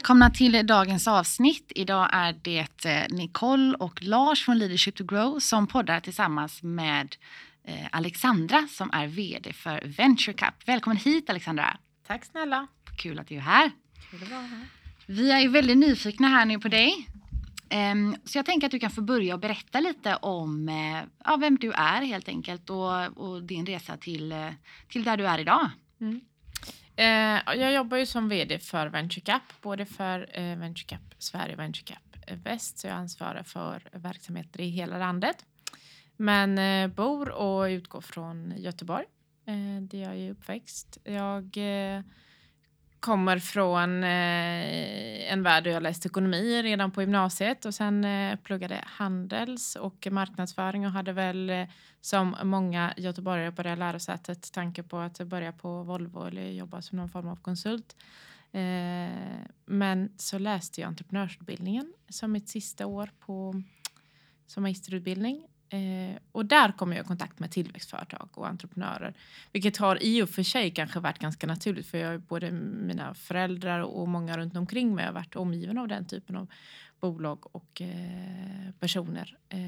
Välkomna till dagens avsnitt. Idag är det eh, Nicole och Lars från Leadership to Grow som poddar tillsammans med eh, Alexandra som är VD för Venture Cup. Välkommen hit Alexandra. Tack snälla. Kul att du är här. Kul att vara här. Vi är väldigt nyfikna här nu på dig. Ehm, Så jag tänker att du kan få börja och berätta lite om eh, ja, vem du är helt enkelt och, och din resa till, till där du är idag. Eh, Eh, jag jobbar ju som vd för VentureCap, både för eh, Venture Sverige och VentureCap eh, Väst, så jag ansvarar för verksamheter i hela landet. Men eh, bor och utgår från Göteborg, eh, där jag är uppväxt. Jag eh, kommer från eh, en värld där jag läste ekonomi redan på gymnasiet och sen eh, pluggade handels och marknadsföring och hade väl eh, som många göteborgare på det här lärosätet tanke på att börja på Volvo eller jobba som någon form av konsult. Eh, men så läste jag entreprenörsutbildningen som mitt sista år på som magisterutbildning. Eh, och där kom jag i kontakt med tillväxtföretag och entreprenörer. Vilket har i och för sig kanske varit ganska naturligt för jag, både mina föräldrar och många runt omkring mig har varit omgiven av den typen av bolag och eh, personer. Eh,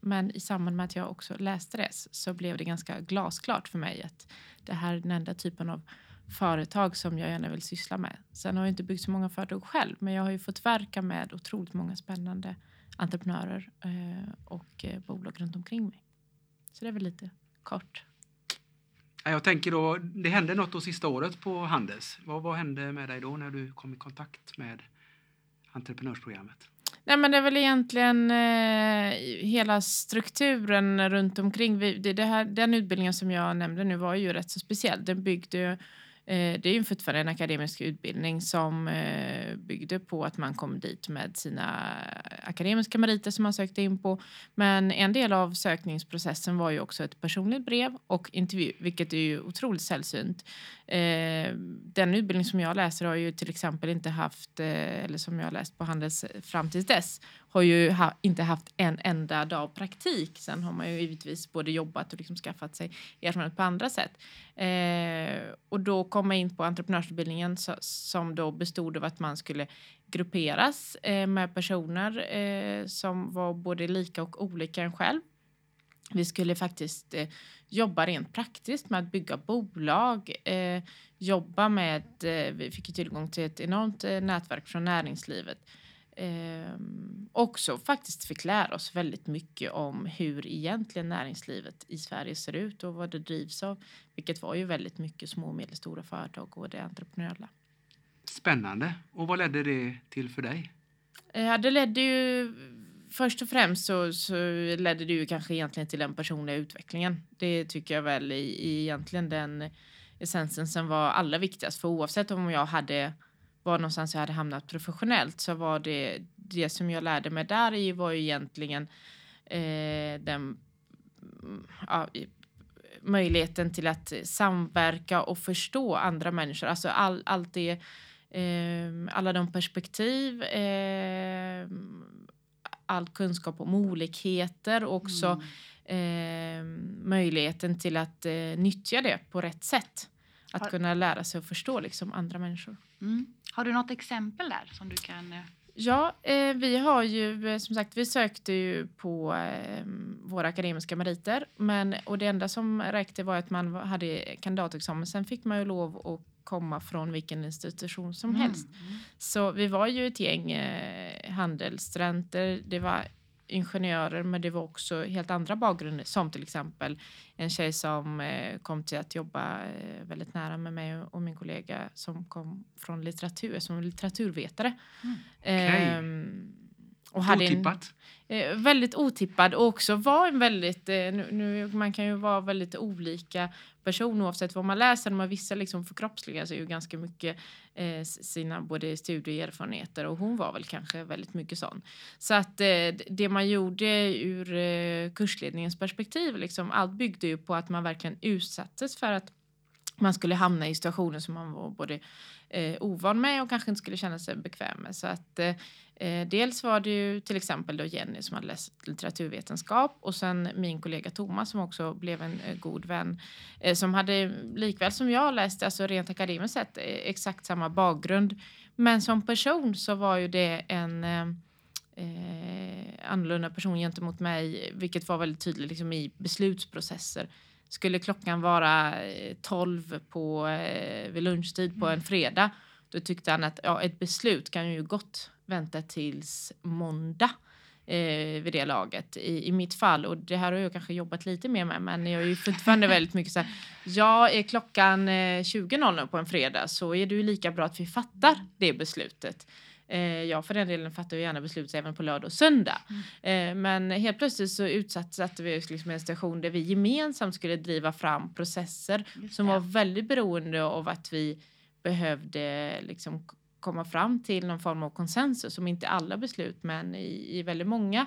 men i samband med att jag också läste det så blev det ganska glasklart för mig att det här är den enda typen av företag som jag gärna vill syssla med. Sen har jag inte byggt så många företag själv men jag har ju fått verka med otroligt många spännande entreprenörer eh, och eh, bolag runt omkring mig. Så det är väl lite kort. Ja, Jag tänker då, det hände något då sista året på Handels. Vad, vad hände med dig då när du kom i kontakt med entreprenörsprogrammet? Nej, men det är väl egentligen eh, hela strukturen runt omkring. Vi, det, det här, den utbildningen som jag nämnde nu var ju rätt så speciell. Den byggde Eh, det är ju fortfarande en akademisk utbildning som eh, byggde på att man kom dit med sina akademiska meriter som man sökte in på. Men en del av sökningsprocessen var ju också ett personligt brev och intervju, vilket är ju otroligt sällsynt. Eh, den utbildning som jag läser har ju till exempel inte haft, eh, eller som jag har läst på Handels fram till dess, har ju ha, inte haft en enda dag praktik. Sen har man ju givetvis både jobbat och liksom skaffat sig erfarenhet på andra sätt. Eh, och då kom jag in på entreprenörsutbildningen så, som då bestod av att man skulle grupperas eh, med personer eh, som var både lika och olika en själv. Vi skulle faktiskt eh, jobba rent praktiskt med att bygga bolag, eh, jobba med, eh, vi fick ju tillgång till ett enormt eh, nätverk från näringslivet. Eh, också faktiskt fick lära oss väldigt mycket om hur egentligen näringslivet i Sverige ser ut och vad det drivs av, vilket var ju väldigt mycket små och medelstora företag och det entreprenöriella. Spännande. Och vad ledde det till för dig? Ja, det ledde ju... Först och främst så, så ledde det ju kanske egentligen till den personliga utvecklingen. Det tycker jag väl i, i egentligen den essensen som var allra viktigast. För oavsett om jag hade var någonstans jag hade hamnat professionellt så var det det som jag lärde mig där i var ju egentligen eh, den mm, ja, möjligheten till att samverka och förstå andra människor. Alltså all, allt det, eh, alla de perspektiv, eh, all kunskap om olikheter och också eh, möjligheten till att eh, nyttja det på rätt sätt. Att Har- kunna lära sig att förstå liksom, andra människor. Mm. Har du något exempel där som du kan... eh, Ja, eh, vi har ju eh, som sagt, vi sökte ju på eh, våra akademiska meriter, men och det enda som räckte var att man hade kandidatexamen. Sen fick man ju lov att komma från vilken institution som helst. Mm. Så vi var ju ett gäng eh, handelsstudenter, det var ingenjörer, men det var också helt andra bakgrunder, som till exempel en tjej som eh, kom till att jobba eh, väldigt nära med mig och min kollega som kom från litteratur, som litteraturvetare. Mm. Okej. Ehm, och hade en, Otippat. eh, väldigt otippad och också var en väldigt, eh, nu, nu, man kan ju vara väldigt olika person oavsett vad man läser. Men vissa liksom förkroppsligar sig ju ganska mycket eh, sina både studieerfarenheter och hon var väl kanske väldigt mycket sån. Så att eh, det man gjorde ur eh, kursledningens perspektiv, liksom, allt byggde ju på att man verkligen utsattes för att man skulle hamna i situationer som man var både eh, ovan med och kanske inte skulle känna sig bekväm med. Så att, eh, eh, dels var det ju till exempel då Jenny som hade läst litteraturvetenskap och sen min kollega Thomas som också blev en eh, god vän eh, som hade likväl som jag läst, alltså rent akademiskt sett, eh, exakt samma bakgrund. Men som person så var ju det en eh, eh, annorlunda person gentemot mig, vilket var väldigt tydligt liksom, i beslutsprocesser. Skulle klockan vara eh, 12 på, eh, vid lunchtid på en fredag, då tyckte han att ja, ett beslut kan ju gott vänta tills måndag eh, vid det laget i, i mitt fall. Och det här har jag kanske jobbat lite mer med, men jag är ju fortfarande väldigt mycket så här. Ja, är klockan eh, 20.00 på en fredag så är det ju lika bra att vi fattar det beslutet. Eh, jag för den delen fattar ju gärna beslut även på lördag och söndag. Eh, men helt plötsligt så utsatte vi oss liksom en station där vi gemensamt skulle driva fram processer som var väldigt beroende av att vi behövde liksom komma fram till någon form av konsensus, som inte alla beslut men i, i väldigt många.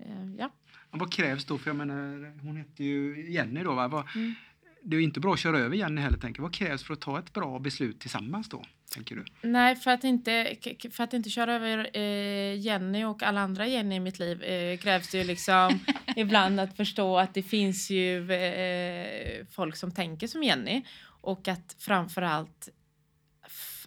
Eh, ja. Ja, vad krävs då? För jag menar, hon heter ju Jenny då. Va? Vad, Mm. Det är inte bra att köra över Jenny heller. Tänker. Vad krävs för att ta ett bra beslut tillsammans då? Tänker du? Nej, för att, inte, för att inte köra över eh, Jenny och alla andra Jenny i mitt liv eh, krävs det ju liksom ibland att förstå att det finns ju eh, folk som tänker som Jenny och att framförallt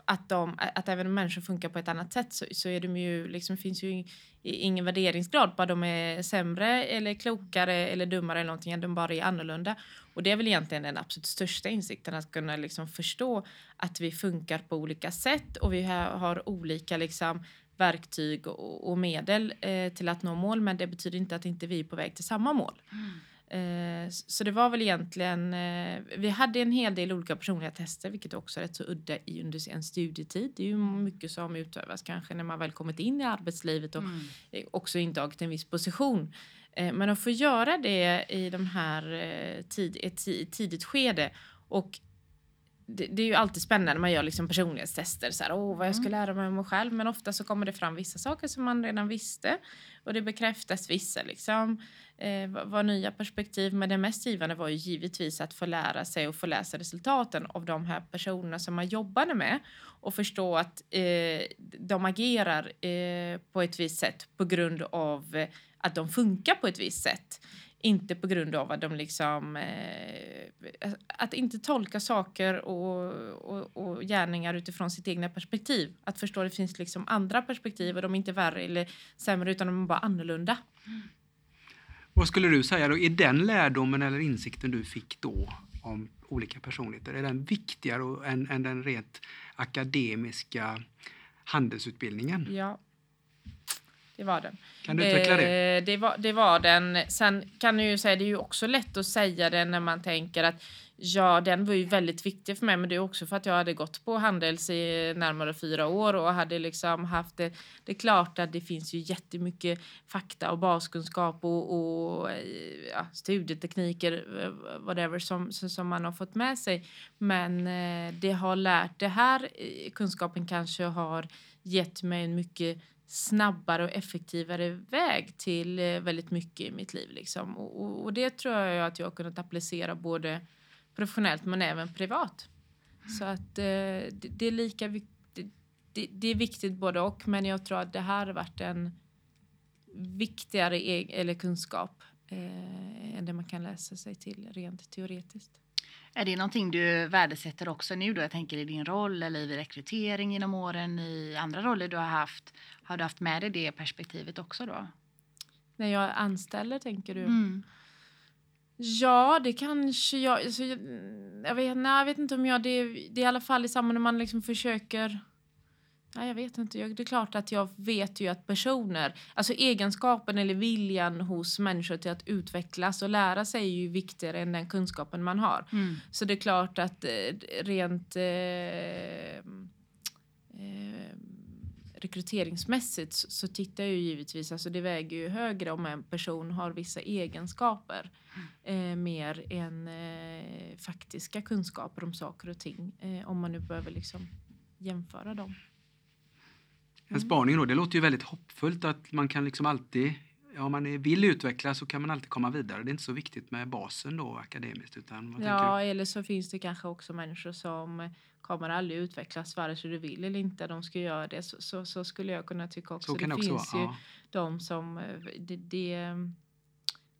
att, de, att även om människor funkar på ett annat sätt så, så är de ju, liksom, finns ju ingen värderingsgrad på att de är sämre eller klokare eller dummare eller någonting, de bara är annorlunda. Och det är väl egentligen den absolut största insikten, att kunna liksom förstå att vi funkar på olika sätt och vi har, olika liksom verktyg och, och medel eh, till att nå mål, men det betyder inte att inte vi är på väg till samma mål. Mm så det var väl egentligen, eh, vi hade en hel del olika personlighetstester, vilket också är rätt så udda i under en studietid. Det är ju mycket som utövas kanske när man väl kommit in i arbetslivet och Mm. eh, också intagit en viss position. Eh, Men att få göra det i de här eh, tid, tidigt skede och det, det är ju alltid spännande när man gör liksom personlighetstester. Så här, Åh, vad jag ska lära mig om mig själv. Men ofta så kommer det fram vissa saker som man redan visste. Och det bekräftas vissa liksom, eh, var, nya perspektiv. Men det mest givande var ju givetvis att få lära sig och få läsa resultaten av de här personerna som man jobbade med. Och förstå att eh, de agerar eh, på ett visst sätt på grund av eh, att de funkar på ett visst sätt. Inte på grund av att de liksom... Eh, att inte tolka saker och, och, och gärningar utifrån sitt egna perspektiv. Att förstå att det finns liksom andra perspektiv och de är inte värre eller sämre utan de är bara annorlunda. Mm. Vad skulle du säga då? Är den lärdomen eller insikten du fick då om olika personligheter, är den viktigare än, än den rent akademiska handelsutbildningen? Ja, det var den. Kan du utveckla det? Eh, det, var, det var den. Sen kan du ju säga, det är ju också lätt att säga det när man tänker att ja, den var ju väldigt viktig för mig, men det är också för att jag hade gått på Handels i närmare fyra år och hade liksom haft det. Det är klart att det finns ju jättemycket fakta och baskunskap och, och eh, ja, studietekniker, eh, whatever, som, som man har fått med sig. Men eh, det har lärt, det här kunskapen kanske har gett mig en mycket snabbare och effektivare väg till eh, väldigt mycket i mitt liv. Liksom. Och, och, det tror jag att jag har kunnat applicera både professionellt men även privat. Så att eh, det, det är lika. Det, det är viktigt både och men jag tror att det här har varit en viktigare e- eller kunskap eh, än det man kan läsa sig till rent teoretiskt. Är det någonting du värdesätter också nu då? Jag tänker i din roll eller i rekrytering genom åren, i andra roller du har haft. Har du haft med dig det perspektivet också då? När jag anställer tänker du? Mm. Ja, det kanske jag... Alltså, jag, jag, vet, nej, jag vet inte om jag... Det, det är i alla fall i samband när man liksom försöker... Nej, jag vet inte. Jag, det är klart att jag vet ju att personer... Alltså egenskapen eller viljan hos människor till att utvecklas och lära sig är ju viktigare än den kunskapen man har. Mm. Så det är klart att eh, rent... Eh, eh, rekryteringsmässigt så, tittar jag ju givetvis, alltså det väger ju högre om en person har vissa egenskaper eh, mer än eh, faktiska kunskaper om saker och ting. Eh, om man nu behöver liksom jämföra dem. En spaning då, det låter ju väldigt hoppfullt att man kan liksom alltid, ja, om man vill utvecklas så kan man alltid komma vidare. Det är inte så viktigt med basen då akademiskt. Utan ja, eller så finns det kanske också människor som kommer aldrig utvecklas vare sig du vill eller inte. De ska göra det. Så, så, så skulle jag kunna tycka också. Det, det också finns vara, ju ja. de som... eh, Det, det,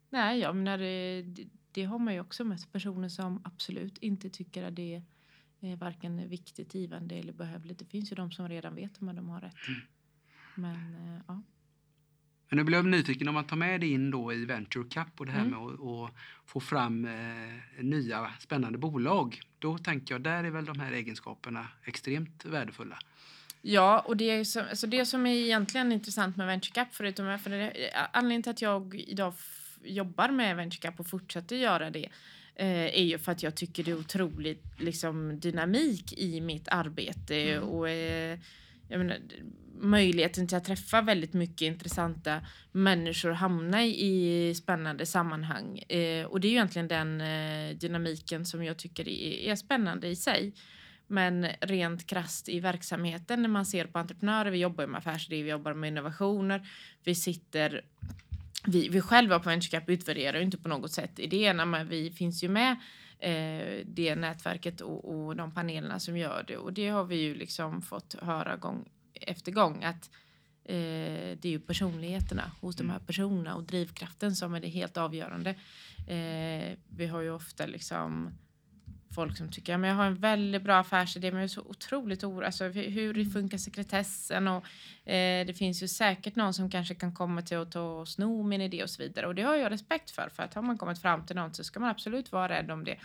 nej, jag menar, det, det, det har man ju också mött. Personer som absolut inte tycker att det är varken viktigt, givande eller behövligt. Det finns ju de som redan vet om de har rätt. Mm. Men eh, ja. Men nu blev jag nyfiken om man tar med det in då i Venture Cup och det här Mm. med att, få fram eh, nya spännande bolag. Då tänker jag, där är väl de här egenskaperna extremt värdefulla. Ja, och det, är som, alltså det som är egentligen intressant med Venture Cup, förutom för det, anledningen till att jag idag jobbar med Venture Cup och fortsätter göra det, är ju för att jag tycker det är otroligt liksom, dynamik i mitt arbete och eh, menar, möjligheten till att träffa väldigt mycket intressanta människor och hamna i spännande sammanhang. Eh, och det är ju egentligen den eh, dynamiken som jag tycker är, är spännande i sig. Men rent krast i verksamheten när man ser på entreprenörer, vi jobbar med affärsidéer, vi jobbar med innovationer, vi sitter vi, vi själva på Venture Cup utvärderar ju inte på något sätt idéerna, men vi finns ju med eh, det nätverket och, och de panelerna som gör det. Och det har vi ju liksom fått höra gång efter gång att eh, det är ju personligheterna hos de här personerna och drivkraften som är det helt avgörande. Eh, vi har ju ofta liksom folk som tycker att jag har en väldigt bra affärsidé men jag är så otroligt orolig. Alltså, hur, hur funkar sekretessen? Och, eh, det finns ju säkert någon som kanske kan komma till att ta och sno min idé och så vidare. Och det har jag respekt för. För att har man kommit fram till något så ska man absolut vara rädd om det.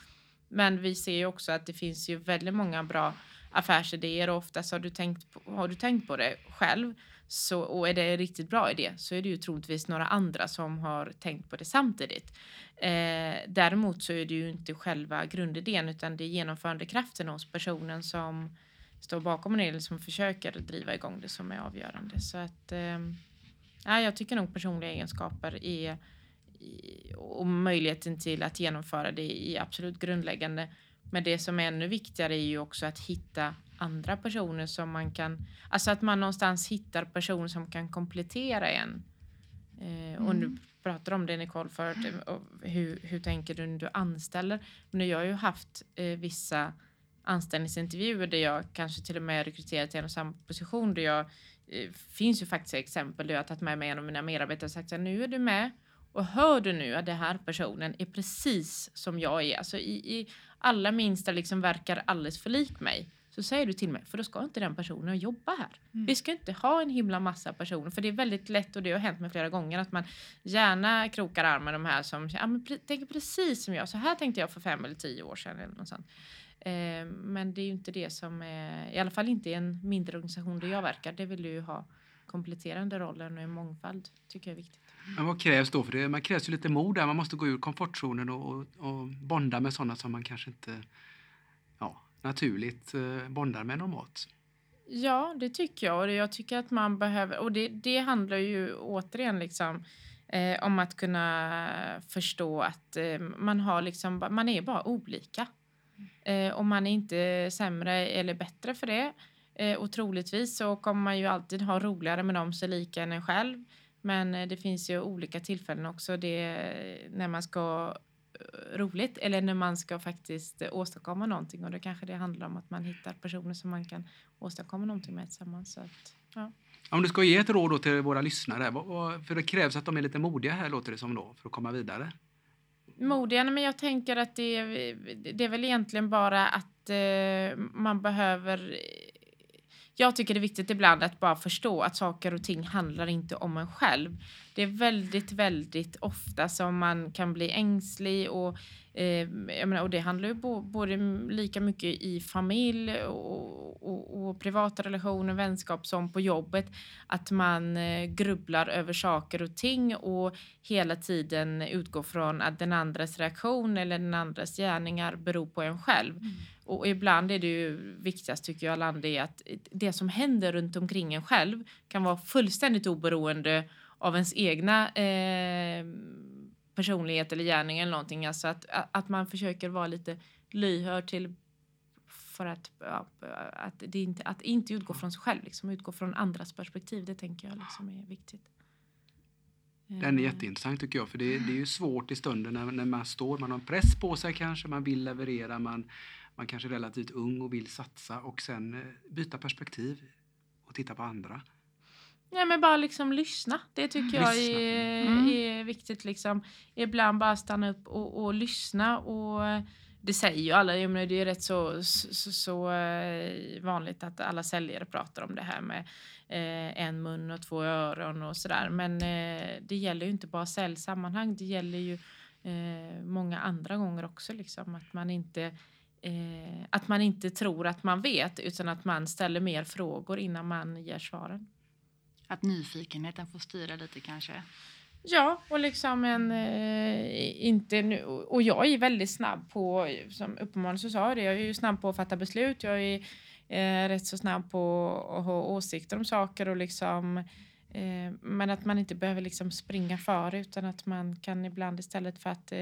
Men vi ser ju också att det finns ju väldigt många bra affärsidéer och oftast har du tänkt på, har du tänkt på det själv så, och är det en riktigt bra idé så är det ju troligtvis några andra som har tänkt på det samtidigt. Eh, däremot så är det ju inte själva grundidén utan det är genomförandekraften hos personen som står bakom det eller som försöker driva igång det som är avgörande. Så att eh, jag tycker nog personliga egenskaper är och möjligheten till att genomföra det är absolut grundläggande. Men det som är ännu viktigare är ju också att hitta andra personer som man kan, alltså att man någonstans hittar personer som kan komplettera en. Eh, och nu pratar om det Nicole förut, eh, hur, hur tänker du när du anställer? Men jag har ju haft eh, vissa anställningsintervjuer där jag kanske till och med rekryterat till en och samma position där jag eh, finns ju faktiskt exempel där jag har tagit med mig en av mina medarbetare och sagt så här, nu är du med och hör du nu att den här personen är precis som jag är, alltså i, i alla minsta liksom verkar alldeles för lik mig. Så säger du till mig, för då ska inte den personen jobba här. Vi ska inte ha en himla massa personer, för det är väldigt lätt och det har hänt mig flera gånger att man gärna krokar arm med de här som ja, men pre- tänker precis som jag. Så här tänkte jag för fem eller tio år sedan eller något sånt. Eh, men det är ju inte det som är, i alla fall inte i en mindre organisation där jag verkar. Det vill du ju ha kompletterande roller och en mångfald tycker jag är viktigt. Men vad krävs då? För det man krävs ju lite mod där. Man måste gå ur komfortzonen och, och, och bonda med sådana som man kanske inte naturligt eh, bondar med normalt. Ja, det tycker jag. Och det- jag tycker att man behöver... Och det, det handlar ju återigen liksom, eh, om att kunna förstå att eh, man, har liksom, man är bara olika. Eh, och man är inte sämre eller bättre för det. Eh, och troligtvis så kommer man ju alltid ha roligare med dem som är lika än en själv. Men eh, det finns ju olika tillfällen också det, när man ska roligt eller när man ska faktiskt åstadkomma någonting. Och då kanske det handlar om att man hittar personer som man kan åstadkomma någonting med tillsammans. Så att, ja. Om du ska ge ett råd då till våra lyssnare, för det krävs att de är lite modiga här låter det som då, för att komma vidare. Modiga, men jag tänker att det är, det är väl egentligen bara att eh, man behöver... Jag tycker det är viktigt ibland att bara förstå att saker och ting handlar inte om en själv. Det är väldigt, väldigt ofta som man kan bli ängslig och, eh, jag menar, och det handlar ju bo, både lika mycket i familj och, och, och privata relationer, vänskap som på jobbet. Att man eh, grubblar över saker och ting och hela tiden utgår från att den andras reaktion eller den andras gärningar beror på en själv. Mm. Och ibland är det ju viktigast tycker jag land är att det som händer runt omkring en själv kan vara fullständigt oberoende av ens egna eh, personlighet eller gärning eller någonting. Alltså att, att man försöker vara lite lyhörd till för att, ja, att, det inte, att inte utgå från sig själv, liksom, utgå från andras perspektiv. Det tänker jag liksom är viktigt. Den är jätteintressant tycker jag, för det, det är ju svårt i stunden när, när man står, man har en press på sig kanske, man vill leverera, man, man kanske är relativt ung och vill satsa och sen eh, byta perspektiv och titta på andra. Ja, men bara liksom lyssna. Det tycker jag är, mm. är viktigt. Liksom. Ibland bara stanna upp och, och lyssna. Och det säger ju alla, det är rätt så, så, så, eh, vanligt att alla säljare pratar om det här med eh, en mun och två öron och sådär. Men eh, det gäller ju inte bara säljsammanhang, det gäller ju eh, många andra gånger också. Liksom, att, man inte, eh, att man inte tror att man vet utan att man ställer mer frågor innan man ger svaren. Att nyfikenheten får styra lite kanske? Ja, och liksom en... Eh, inte nu, och jag är väldigt snabb på, som uppenbarligen så sa jag det, jag är ju snabb på att fatta beslut. Jag är eh, rätt så snabb på att ha åsikter om saker och liksom eh, men att man inte behöver liksom springa före utan att man kan ibland istället för att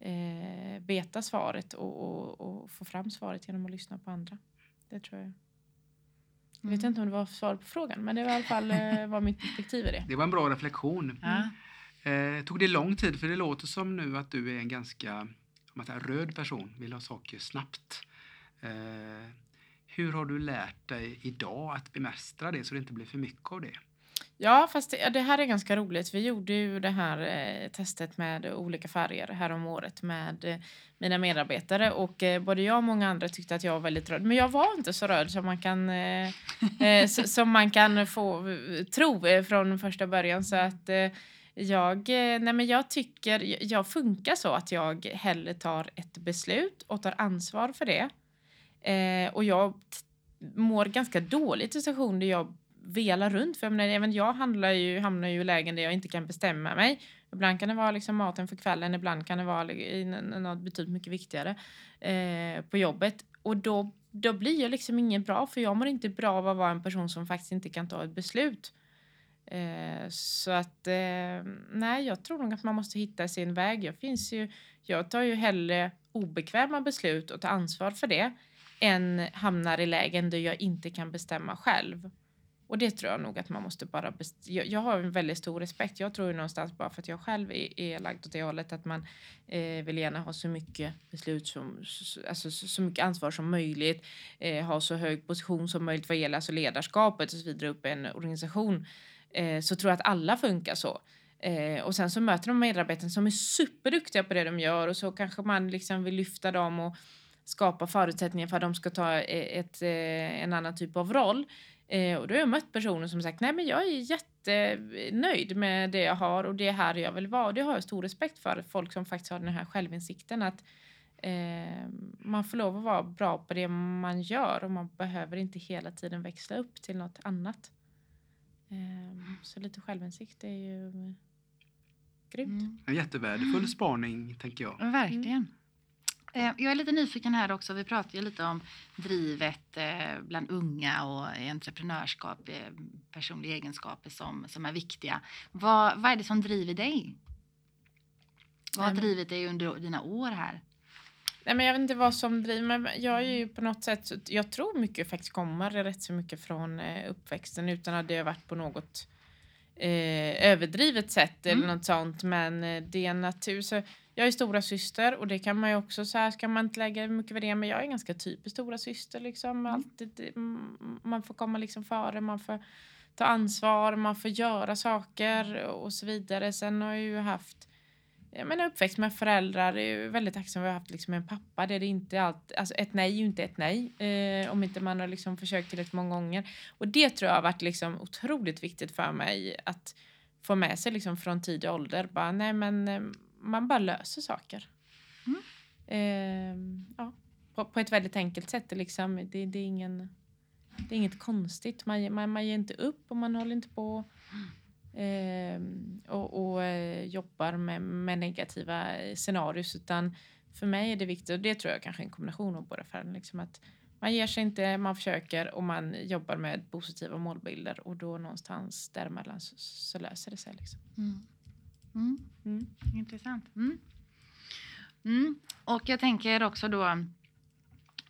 eh, veta svaret och, och, och, få fram svaret genom att lyssna på andra. Det tror jag. Jag vet mm. inte om det var svar på frågan men det var i alla fall eh, var mitt perspektiv i det. Det var en bra reflektion. Mm. Eh, tog det lång tid? För det låter som nu att du är en ganska man säger, röd person, vill ha saker snabbt. Eh, hur har du lärt dig idag att bemästra det så det inte blir för mycket av det? Ja, fast det, det här är ganska roligt. Vi gjorde ju det här eh, testet med olika färger här om året med eh, mina medarbetare och eh, både jag och många andra tyckte att jag var väldigt röd. Men jag var inte så röd som man kan, eh, eh, som man kan få eh, tro eh, från första början. Så att eh, jag, nej men jag tycker, jag funkar så att jag hellre tar ett beslut och tar ansvar för det. Eh, och jag mår ganska dåligt i situationer där jag vela runt. För jag, menar, även jag handlar ju, hamnar ju i lägen där jag inte kan bestämma mig. Ibland kan det vara liksom maten för kvällen, ibland kan det vara något betydligt mycket viktigare eh, på jobbet. Och då, då blir jag liksom ingen bra, för jag mår inte bra av att vara en person som faktiskt inte kan ta ett beslut. Eh, så att eh, nej, jag tror nog att man måste hitta sin väg. Jag, finns ju, jag tar ju hellre obekväma beslut och tar ansvar för det än hamnar i lägen där jag inte kan bestämma själv. Och det tror jag nog att man måste bara... Jag, jag, har en väldigt stor respekt. Jag tror ju någonstans bara för att jag själv är, är lagd åt det hållet att man eh, vill gärna ha så mycket beslut som... Alltså så, så mycket ansvar som möjligt. Eh, ha så hög position som möjligt vad gäller alltså ledarskapet och så vidare upp i en organisation. Eh, så tror jag att alla funkar så. Eh, och sen så möter de medarbetare som är superduktiga på det de gör och så kanske man liksom vill lyfta dem och skapa förutsättningar för att de ska ta eh, ett, eh, en annan typ av roll. Eh, och då har jag mött personer som sagt nej men jag är jättenöjd med det jag har och det är här jag vill vara. Och det har jag stor respekt för, folk som faktiskt har den här självinsikten att eh, man får lov att vara bra på det man gör och man behöver inte hela tiden växla upp till något annat. Eh, så lite självinsikt är ju grymt. Mm. En jättevärdefull spaning tänker jag. Verkligen. Eh, jag är lite nyfiken här också. Vi pratar ju lite om drivet eh, bland unga och entreprenörskap, eh, personliga egenskaper som, som är viktiga. Vad, vad är det som driver dig? Vad har drivit dig under dina år här? Nej, men jag vet inte vad som driver mig. Jag är ju på något sätt, jag tror mycket faktiskt kommer rätt så mycket från uppväxten utan att det har varit på något eh, överdrivet sätt mm. eller något sånt. Men det är natur. Så jag är stora syster och det kan man ju också så här ska man inte lägga mycket värdering men jag är ganska typisk stora syster liksom. Mm. Alltid, man får komma liksom före, man får ta ansvar, man får göra saker och så vidare. Sen har jag ju haft jag menar uppväxt med föräldrar, jag är väldigt tacksam att ha haft liksom en pappa det inte allt, alltså ett nej är ju inte ett nej eh, om inte man har liksom försökt tillräckligt många gånger. Och det tror jag har varit liksom otroligt viktigt för mig att få med sig liksom från tidig ålder. Bara, nej men eh, man bara löser saker. Mm. Eh, ja, på, på, ett väldigt enkelt sätt. Liksom. Det, det, är ingen, det är inget konstigt. Man, man, man ger inte upp och man håller inte på och, och eh, jobbar med, med negativa scenarier utan för mig är det viktigt, och det tror jag kanske är en kombination av båda färgerna, liksom att man ger sig inte, man försöker och man jobbar med positiva målbilder och då någonstans däremellan så, så löser det sig. Liksom. Mm. Mm. Mm. Intressant. Mm. Mm. Och jag tänker också då,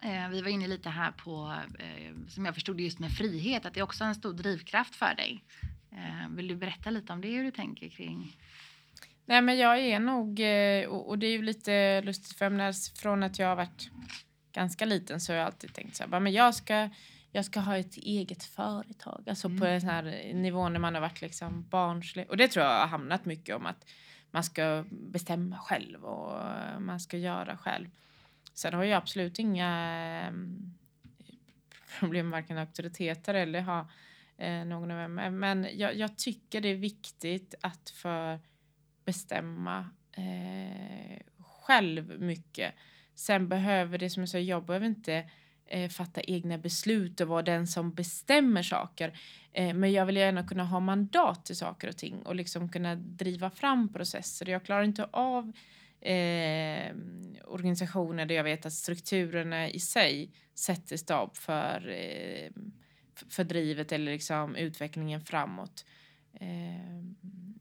eh, vi var inne lite här på, eh, som jag förstod just med frihet, att det är också en stor drivkraft för dig. Eh, vill du berätta lite om det, hur du tänker kring? Nej men jag är nog, eh, och, det är ju lite lustigt för jag menar, från att jag har varit ganska liten så har jag alltid tänkt så här, men jag ska, jag ska ha ett eget företag. Alltså på Mm. en sån här nivå när man har varit liksom barnslig. Och det tror jag har hamnat mycket om att man ska bestämma själv och man ska göra själv. Sen har jag absolut inga problem med varken auktoriteter eller ha eh, någon av. Men jag, jag tycker det är viktigt att få bestämma eh, själv mycket. Sen behöver det som jag sa, jag behöver inte eh, fatta egna beslut och vara den som bestämmer saker. Eh, men jag vill gärna kunna ha mandat till saker och ting och liksom kunna driva fram processer. Jag klarar inte av eh, organisationer där jag vet att strukturerna i sig sätter stab för, eh, för drivet eller liksom utvecklingen framåt. Eh,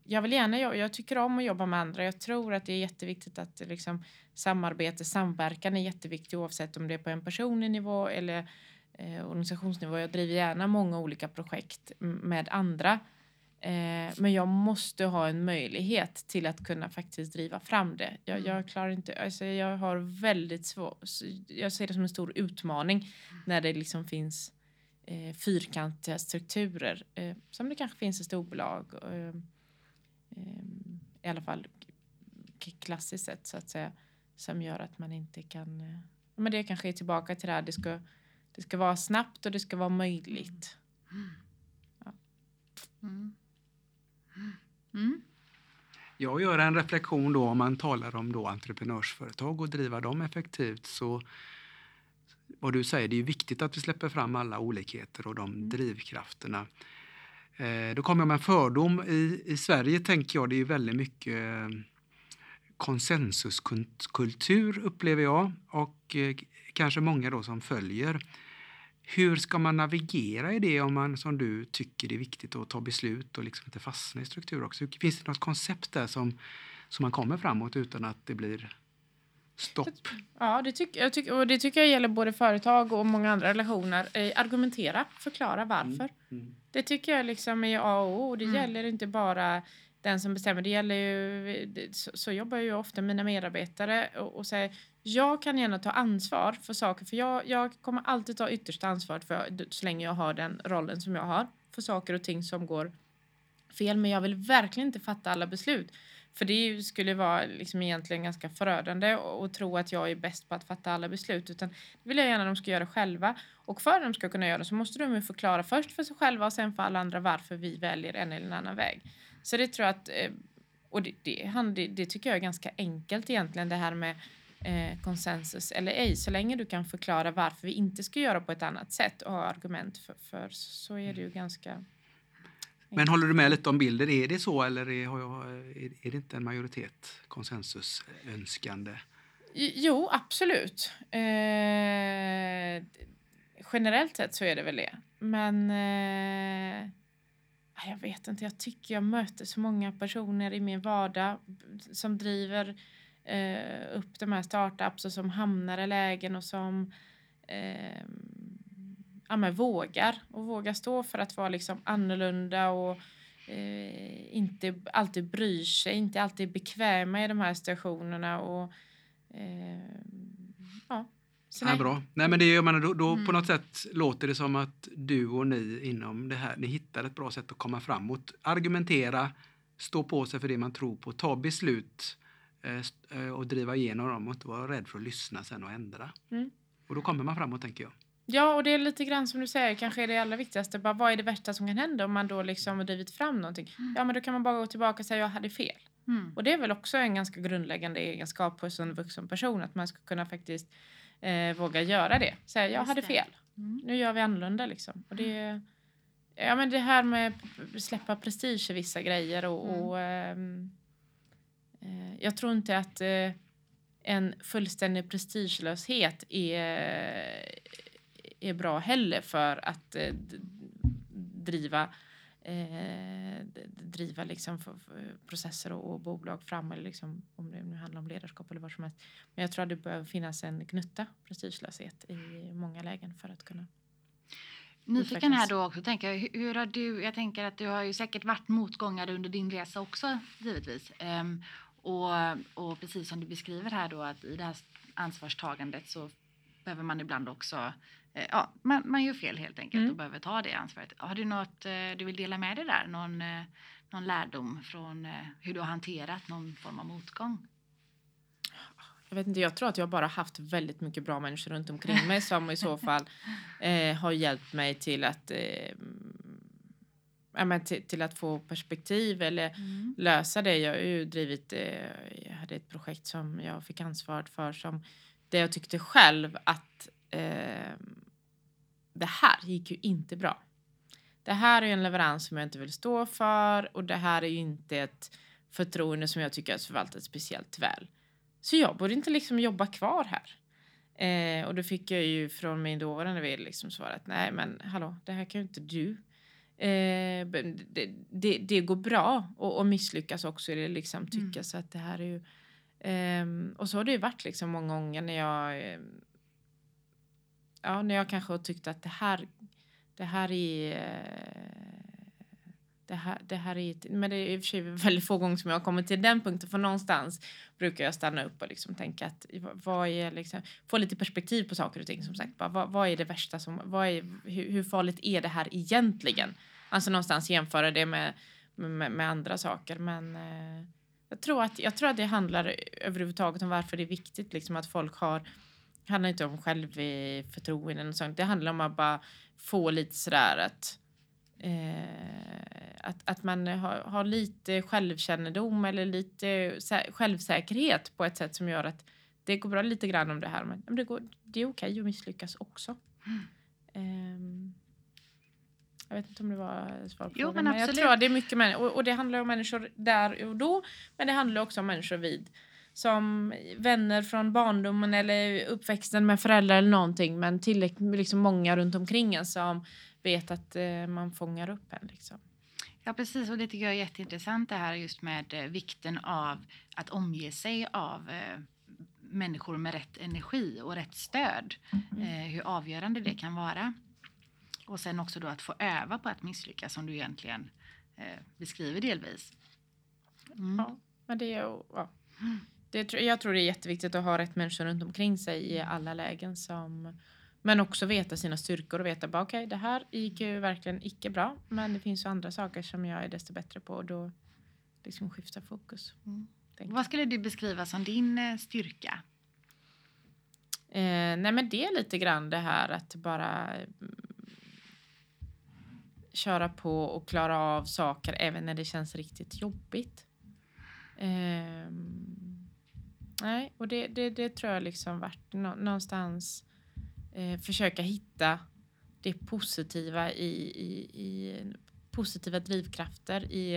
jag vill gärna jag tycker om att jobba med andra. Jag tror att det är jätteviktigt att liksom, samarbete, samverkan är jätteviktigt oavsett om det är på en personlig nivå eller eh, organisationsnivå. Jag driver gärna många olika projekt med andra. Eh, men jag måste ha en möjlighet till att kunna faktiskt driva fram det. Jag, Mm. jag klarar inte, alltså jag har väldigt svårt, jag ser det som en stor utmaning när det liksom finns eh, fyrkantiga strukturer eh, som det kanske finns i storbolag. Eh, eh, I alla fall klassiskt sett så att säga. Som gör att man inte kan... Eh, ja, men det kanske är tillbaka till det här. Det ska, det ska vara snabbt och det ska vara möjligt. Mm. Mm. Jag gör en reflektion då om man talar om då entreprenörsföretag och driva dem effektivt så vad du säger, det är viktigt att vi släpper fram alla olikheter och de drivkrafterna. Eh, då kommer jag med en fördom. I, I Sverige tänker jag det är väldigt mycket eh, konsensuskultur upplever jag och eh, kanske många då som följer. Hur ska man navigera i det om man som du tycker det är viktigt att ta beslut och liksom inte fastna i struktur också? Finns det något koncept där som, som man kommer framåt utan att det blir stopp? Ja, det, tycker jag tycker, och det tycker jag gäller både företag och många andra relationer. Eh, argumentera, förklara varför. Mm. Det tycker jag liksom är A och O. Det Mm. gäller inte bara den som bestämmer. Det gäller ju, det- så, så jobbar ju ofta mina medarbetare och, och säger jag kan gärna ta ansvar för saker för jag, jag kommer alltid ta yttersta ansvaret för så länge jag har den rollen som jag har för saker och ting som går fel. Men jag vill verkligen inte fatta alla beslut. För det skulle vara liksom egentligen ganska förödande och tro att jag är bäst på att fatta alla beslut. Utan det vill jag gärna att de ska göra själva. Och för att de ska kunna göra det så måste de ju förklara först för sig själva och sen för alla andra varför vi väljer en eller en annan väg. Så det tror jag att, eh, och det, det, han- det, det tycker jag är ganska enkelt egentligen det här med eh, konsensus eller ej. Så länge du kan förklara varför vi inte ska göra på ett annat sätt och ha argument för, för så är det ju ganska men håller du med lite om bilden? Är det så eller är, är, det inte en majoritet konsensusönskande? Jo, absolut. Eh, generellt sett så är det väl det. Men eh, ah, jag vet inte, jag tycker jag möter så många personer i min vardag som driver eh, upp de här startups och som hamnar i lägen och som eh, ja, men vågar och vågar stå för att vara liksom annorlunda och eh, inte alltid bryr sig, inte alltid bekväma i de här situationerna och eh, ja. Så Ja, nej. bra. Nej, men det, jag menar, då, då på Mm. något sätt låter det som att du och ni inom det här, ni hittar ett bra sätt att komma framåt. Argumentera, stå på sig för det man tror på, ta beslut eh, eh, och driva igenom dem och inte vara rädd för att lyssna sen och ändra. Mm. Och då kommer man framåt tänker jag. Ja, och det är lite grann som du säger, kanske är det allra viktigaste. Bara, vad är det värsta som kan hända om man då liksom har drivit fram någonting? Ja, men då kan man bara gå tillbaka och säga jag hade fel. Mm. Och det är väl också en ganska grundläggande egenskap hos en vuxen person att man ska kunna faktiskt eh, våga göra det. Säga jag Just hade det. fel. Mm. Nu gör vi annorlunda liksom. Och det, ja, men det här med att släppa prestige i vissa grejer och, Mm. och ehm, eh, jag tror inte att eh, en fullständig prestigelöshet är, är bra heller för att eh, driva eh, driva liksom för, för processer och, och bolag fram eller liksom, om det nu handlar om ledarskap eller vad som helst. Men jag tror att det behöver finnas en gnutta prestigelöshet i många lägen för att kunna Nyfiken här då också, tänker jag, hur- har du, jag tänker att du har ju säkert varit motgångar under din resa också givetvis. Ehm, och, och precis som du beskriver här då att i det här ansvarstagandet så behöver man ibland också, eh, ja, man, man gör fel helt enkelt Mm. och behöver ta det ansvaret. Har du något eh, du vill dela med dig där? Någon, eh, någon lärdom från eh, hur du har hanterat någon form av motgång? Jag vet inte, jag tror att jag bara haft väldigt mycket bra människor runt omkring mig som i så fall eh, har hjälpt mig till att eh, ja, men till, till att få perspektiv eller lösa det. Jag har ju drivit, eh, jag hade ett projekt som jag fick ansvar för som där jag tyckte själv att eh, det här gick ju inte bra. Det här är en leverans som jag inte vill stå för och det här är ju inte ett förtroende som jag tycker har förvaltat speciellt väl. Så jag borde inte liksom jobba kvar här. Eh, och då fick jag ju från min dåvarande vd liksom svaret nej men hallå det här kan ju inte du. Eh, det, det, det går bra och, och misslyckas också eller liksom tycka Mm. så att det här är ju Um, och så har det ju varit liksom många gånger när jag um, ja när jag kanske har tyckt att det här det här är eh, det här, det här är men det är i och för sig väldigt få gånger som jag har kommit till den punkten för någonstans brukar jag stanna upp och liksom tänka att vad- är liksom, få lite perspektiv på saker och ting som sagt. Bara, vad, vad är det värsta som, vad är, hur, hur farligt är det här egentligen? Alltså någonstans jämföra det med, med, med andra saker men eh, jag tror, att, jag tror att det handlar överhuvudtaget om varför det är viktigt liksom att folk har det handlar inte om självförtroende och sånt. Det handlar om att bara få lite sådär att eh, att, att man har, har lite självkännedom eller lite sä- självsäkerhet på ett sätt som gör att det går bra lite grann om det här. Men det, går, det är okej att misslyckas också. Ehm, jag vet inte om det var svar på Jo, frågan. men jag absolut. tror det är mycket människor. Och, och det handlar om människor där och då. Men det handlar också om människor vid. Som vänner från barndomen eller uppväxten med föräldrar eller någonting. Men tillräckligt liksom många runt omkring en som vet att eh, man fångar upp en. Liksom. Ja, precis. Och det tycker jag är jätteintressant det här just med eh, vikten av att omge sig av eh, människor med rätt energi och rätt stöd. Mm. Eh, hur avgörande det kan vara. Och sen också då att få öva på att misslyckas som du egentligen eh, beskriver delvis. Mm. Ja, men det är ja. det, Jag tror det är jätteviktigt att ha rätt människor runt omkring sig i alla lägen. Som, men också veta sina styrkor och veta bara okej, det här gick ju verkligen icke bra. Men det finns ju andra saker som jag är desto bättre på och då liksom skifta fokus. Mm. Vad skulle du beskriva som din eh, styrka? Eh, nej men det är lite grann det här att bara mm, köra på och klara av saker även när det känns riktigt jobbigt. Ehm, nej, och det, det, det tror jag liksom varit någonstans eh, försöka hitta det positiva i, i, i positiva drivkrafter i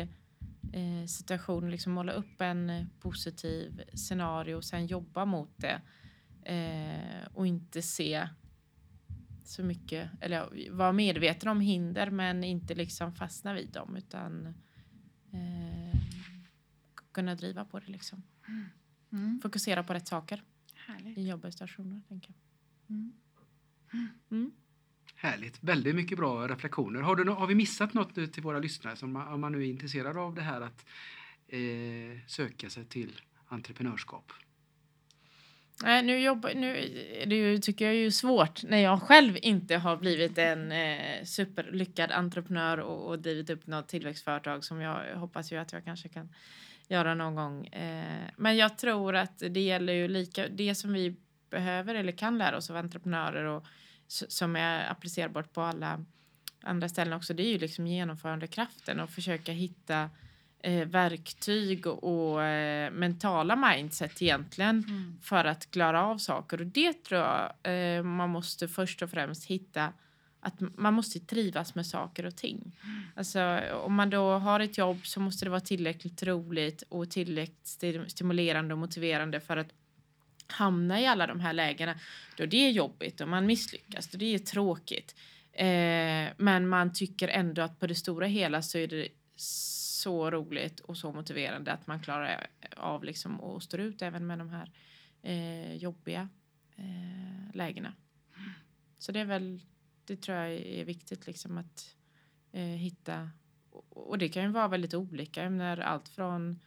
eh, situationen, liksom måla upp en positiv scenario och sen jobba mot det eh, och inte se så mycket, eller vara medveten om hinder men inte liksom fastna vid dem utan eh, kunna driva på det liksom. Mm. Fokusera på rätt saker Härligt. i jobbiga situationer. Tänker jag. Mm. Mm. Härligt, väldigt mycket bra reflektioner. Har, du, har vi missat något nu till våra lyssnare som man, om man nu är intresserad av det här att eh, söka sig till entreprenörskap? Nej, nu, jobbar, nu är det ju, tycker jag är ju svårt när jag själv inte har blivit en eh, superlyckad entreprenör och, och drivit upp något tillväxtföretag som jag hoppas ju att jag kanske kan göra någon gång. Eh, men jag tror att det gäller ju lika, det som vi behöver eller kan lära oss av entreprenörer och som är applicerbart på alla andra ställen också, det är ju liksom genomförandekraften och försöka hitta eh, verktyg och, eh, mentala mindset egentligen Mm. för att klara av saker. Och det tror jag eh, man måste först och främst hitta att man måste trivas med saker och ting. Alltså, om man då har ett jobb så måste det vara tillräckligt roligt och tillräckligt sti- stimulerande och motiverande för att hamna i alla de här lägena då det är jobbigt och man misslyckas och det är tråkigt. Eh, men man tycker ändå att på det stora hela så är det så roligt och så motiverande att man klarar av liksom att stå ut även med de här eh, jobbiga eh, lägena. Så det är väl, det tror jag är viktigt liksom att eh, hitta och det kan ju vara väldigt olika. När allt från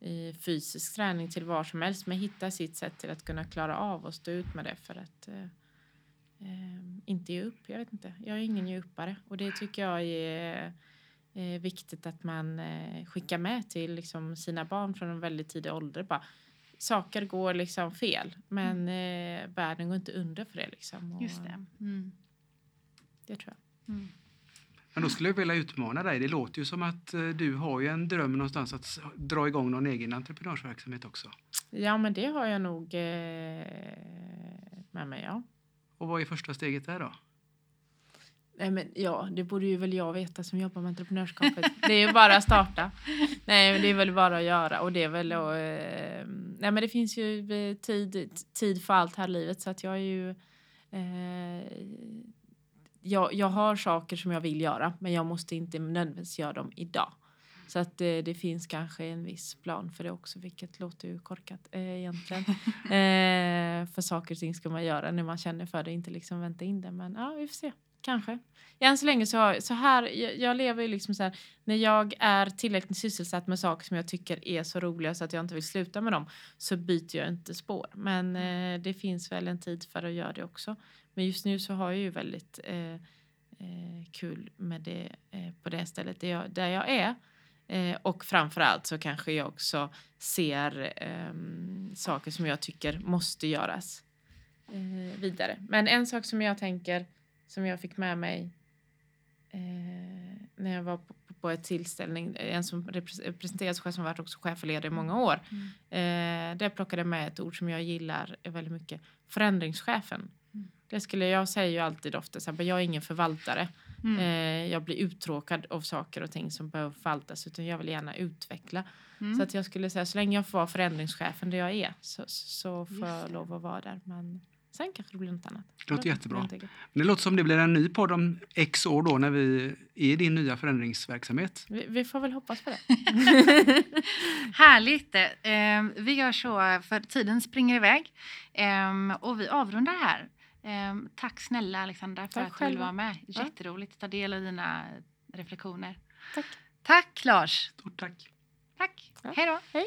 i fysisk träning till var som helst. Men hitta sitt sätt till att kunna klara av och stå ut med det för att eh, eh, inte ge upp. Jag vet inte. Jag är ingen ge uppare och det tycker jag är eh, viktigt att man eh, skickar med till liksom, sina barn från en väldigt tidig ålder. Bara, saker går liksom fel men mm. eh, världen går inte under för det. Liksom. Och, Just det. Mm. Det tror jag. Mm. Men då skulle jag vilja utmana dig. Det låter ju som att eh, du har ju en dröm någonstans att dra igång någon egen entreprenörsverksamhet också. Ja, men det har jag nog eh, med mig, ja. Och vad är första steget där då? Nej, men ja, det borde ju väl jag veta som jobbar med entreprenörskapet. det är ju bara att starta. Nej, det är väl bara att göra och det är väl att, eh, Nej, men det finns ju eh, tid, tid för allt här i livet så att jag är ju eh, jag, jag har saker som jag vill göra men jag måste inte nödvändigtvis göra dem idag. Så att det, det, finns kanske en viss plan för det också, vilket låter ju korkat eh, egentligen. eh, för saker och ting ska man göra när man känner för det, inte liksom vänta in det. Men ja, vi får se. Kanske. Än så länge så, så här, jag, jag lever ju liksom så här, när jag är tillräckligt sysselsatt med saker som jag tycker är så roliga så att jag inte vill sluta med dem så byter jag inte spår. Men eh, det finns väl en tid för att göra det också. Men just nu så har jag ju väldigt eh, eh, kul med det eh, på det stället där jag, där jag är. Eh, och framförallt så kanske jag också ser ehm, saker som jag tycker måste göras eh, vidare. Men en sak som jag tänker som jag fick med mig eh, när jag var på, på ett tillställning, en som representerar sig själv som varit också chef och ledare i många år. Mm. Eh, där plockade jag med ett ord som jag gillar väldigt mycket, förändringschefen. Det skulle jag säger ju alltid ofta, så här, jag är ingen förvaltare. Mm. Eh, jag blir uttråkad av saker och ting som behöver förvaltas utan jag vill gärna utveckla. Mm. Så att jag skulle säga så länge jag får vara förändringschefen där jag är så, så får jag lov att vara där. Men sen kanske det blir något annat. Det låter jättebra. Det låter som det blir en ny podd om x år då när vi är i din nya förändringsverksamhet. Vi, vi får väl hoppas på det. Härligt! Eh, vi gör så för tiden springer iväg eh, och vi avrundar här. Um, tack snälla Alexandra för tack att du vill vara med. Jätteroligt att ta del av dina reflektioner. Tack. Tack Lars. Stort tack. Tack. Ja. Hej då. Hej.